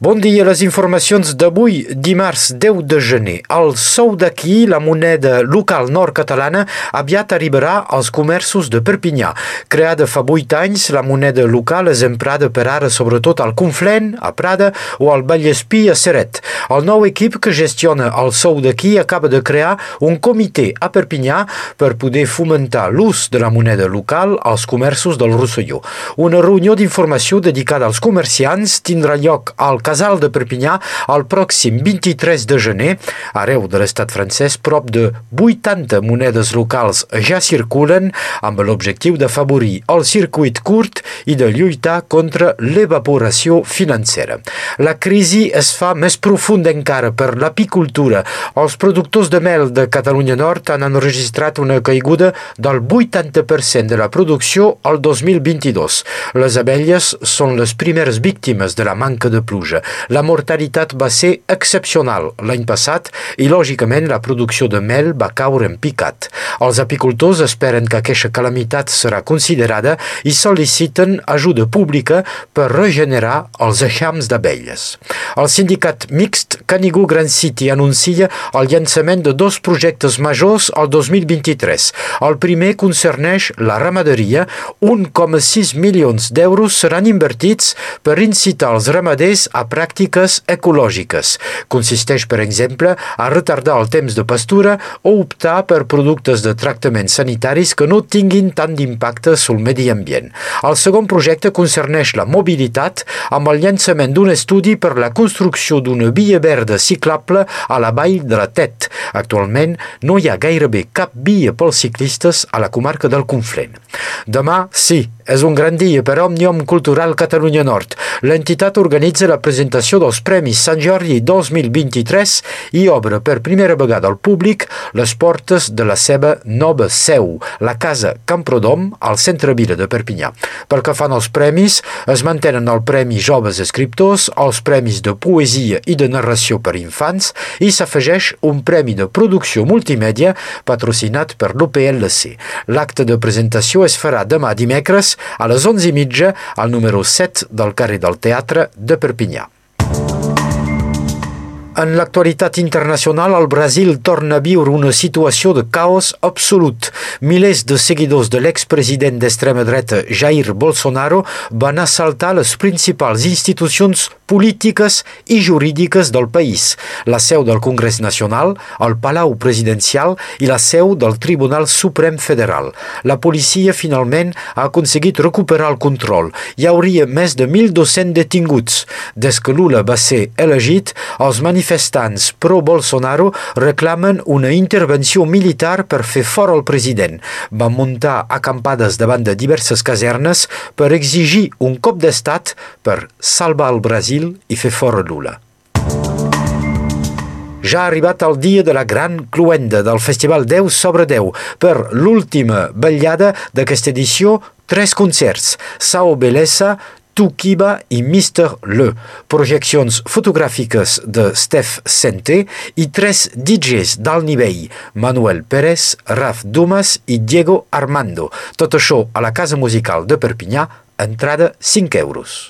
Bon dia, les informacions d'avui, dimarts 10 de gener. El sou d'aquí, la moneda local nord-catalana, aviat arribarà als comerços de Perpinyà. Creada fa 8 anys, la moneda local és emprada per ara sobretot al Conflent, a Prada, o al Vallespí, a Seret. El nou equip que gestiona el sou d'aquí acaba de crear un comitè a Perpinyà per poder fomentar l'ús de la moneda local als comerços del Rosselló. Una reunió d'informació dedicada als comerciants tindrà lloc al Casal de Perpinyà el pròxim 23 de gener. Arreu de l'estat francès, prop de 80 monedes locals ja circulen amb l'objectiu d'afavorir el circuit curt i de lluitar contra l'evaporació financera. La crisi es fa més profunda encara per l'apicultura. Els productors de mel de Catalunya Nord han enregistrat una caiguda del 80% de la producció al 2022. Les abelles són les primeres víctimes de la manca de pluja. La mortalitat va ser excepcional l'any passat i, lògicament, la producció de mel va caure en picat. Els apicultors esperen que aquesta calamitat serà considerada i sol·liciten ajuda pública per regenerar els eixams d'abelles. El sindicat mixt Canigó Grand City anuncia el llançament de dos projectes majors al 2023. El primer concerneix la ramaderia. 1,6 milions d'euros seran invertits per incitar els ramaders a pràctiques ecològiques. Consisteix, per exemple, a retardar el temps de pastura o optar per productes de tractament sanitaris que no tinguin tant d'impacte sul medi ambient. El segon projecte concerneix la mobilitat amb el llançament d'un estudi per la construcció d'una via verda ciclable a la vall de la Tet. Actualment no hi ha gairebé cap via pels ciclistes a la comarca del Conflent. Demà, sí, és un gran dia per Òmnium Cultural Catalunya Nord. L'entitat organitza la presentació dels Premis Sant Jordi 2023 i obre per primera vegada al públic les portes de la seva nova seu, la Casa Camprodom, al centre vila de Perpinyà. Pel que fan els premis, es mantenen el Premi Joves Escriptors, els Premis de Poesia i de Narració per Infants i s'afegeix un Premi de Producció Multimèdia patrocinat per l'UPLC. L'acte de presentació es farà demà dimecres a les 11 i mitja al número 7 del carrer del Teatre de Perpinyà. En l'actualitat internacional, el Brasil torna a viure una situació de caos absolut. Milers de seguidors de l'expresident d'extrema dreta Jair Bolsonaro van assaltar les principals institucions polítiques i jurídiques del país, la seu del Congrés Nacional, el Palau Presidencial i la seu del Tribunal Suprem Federal. La policia finalment ha aconseguit recuperar el control. Hi hauria més de 1.200 detinguts. Des que Lula va ser elegit, els manifestants pro-Bolsonaro reclamen una intervenció militar per fer fora el president. Van muntar acampades davant de diverses casernes per exigir un cop d'estat per salvar el Brasil Brasil i fer fora Lula. Ja ha arribat el dia de la gran cluenda del Festival 10 sobre 10. Per l'última vetllada d'aquesta edició, tres concerts. Sao Belessa, Tukiba i Mr. Le, projeccions fotogràfiques de Steph Sente i tres DJs d'alt nivell, Manuel Pérez, Raf Dumas i Diego Armando. Tot això a la Casa Musical de Perpinyà, entrada 5 euros.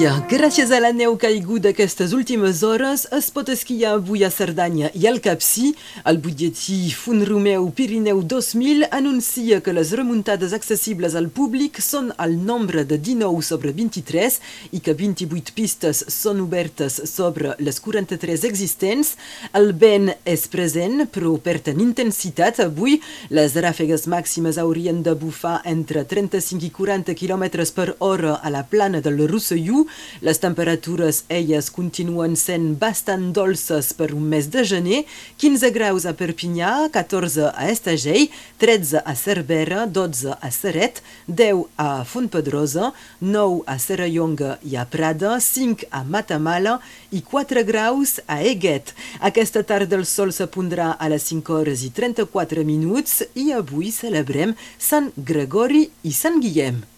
Dia. Gràcies a la neu caigut aquestes últimes hores, es pot esquiar avui a Cerdanya i al Capcí. El butlletí Fun Romeu Pirineu 2000 anuncia que les remuntades accessibles al públic són al nombre de 19 sobre 23 i que 28 pistes són obertes sobre les 43 existents. El vent és present, però perd en intensitat avui. Les ràfegues màximes haurien de bufar entre 35 i 40 km per hora a la plana del Rosselló Les temperatures, elles, continuen sent bastant dolces per un mes de gener, 15 graus a Perpinyà, 14 a Estagell, 13 a Cervera, 12 a Seret, 10 a Fontpedrosa, 9 a Serrallonga i a Prada, 5 a Matamala i 4 graus a Eguet. Aquesta tarda el sol se pondrà a les 5 hores i 34 minuts i avui celebrem Sant Gregori i Sant Guillem.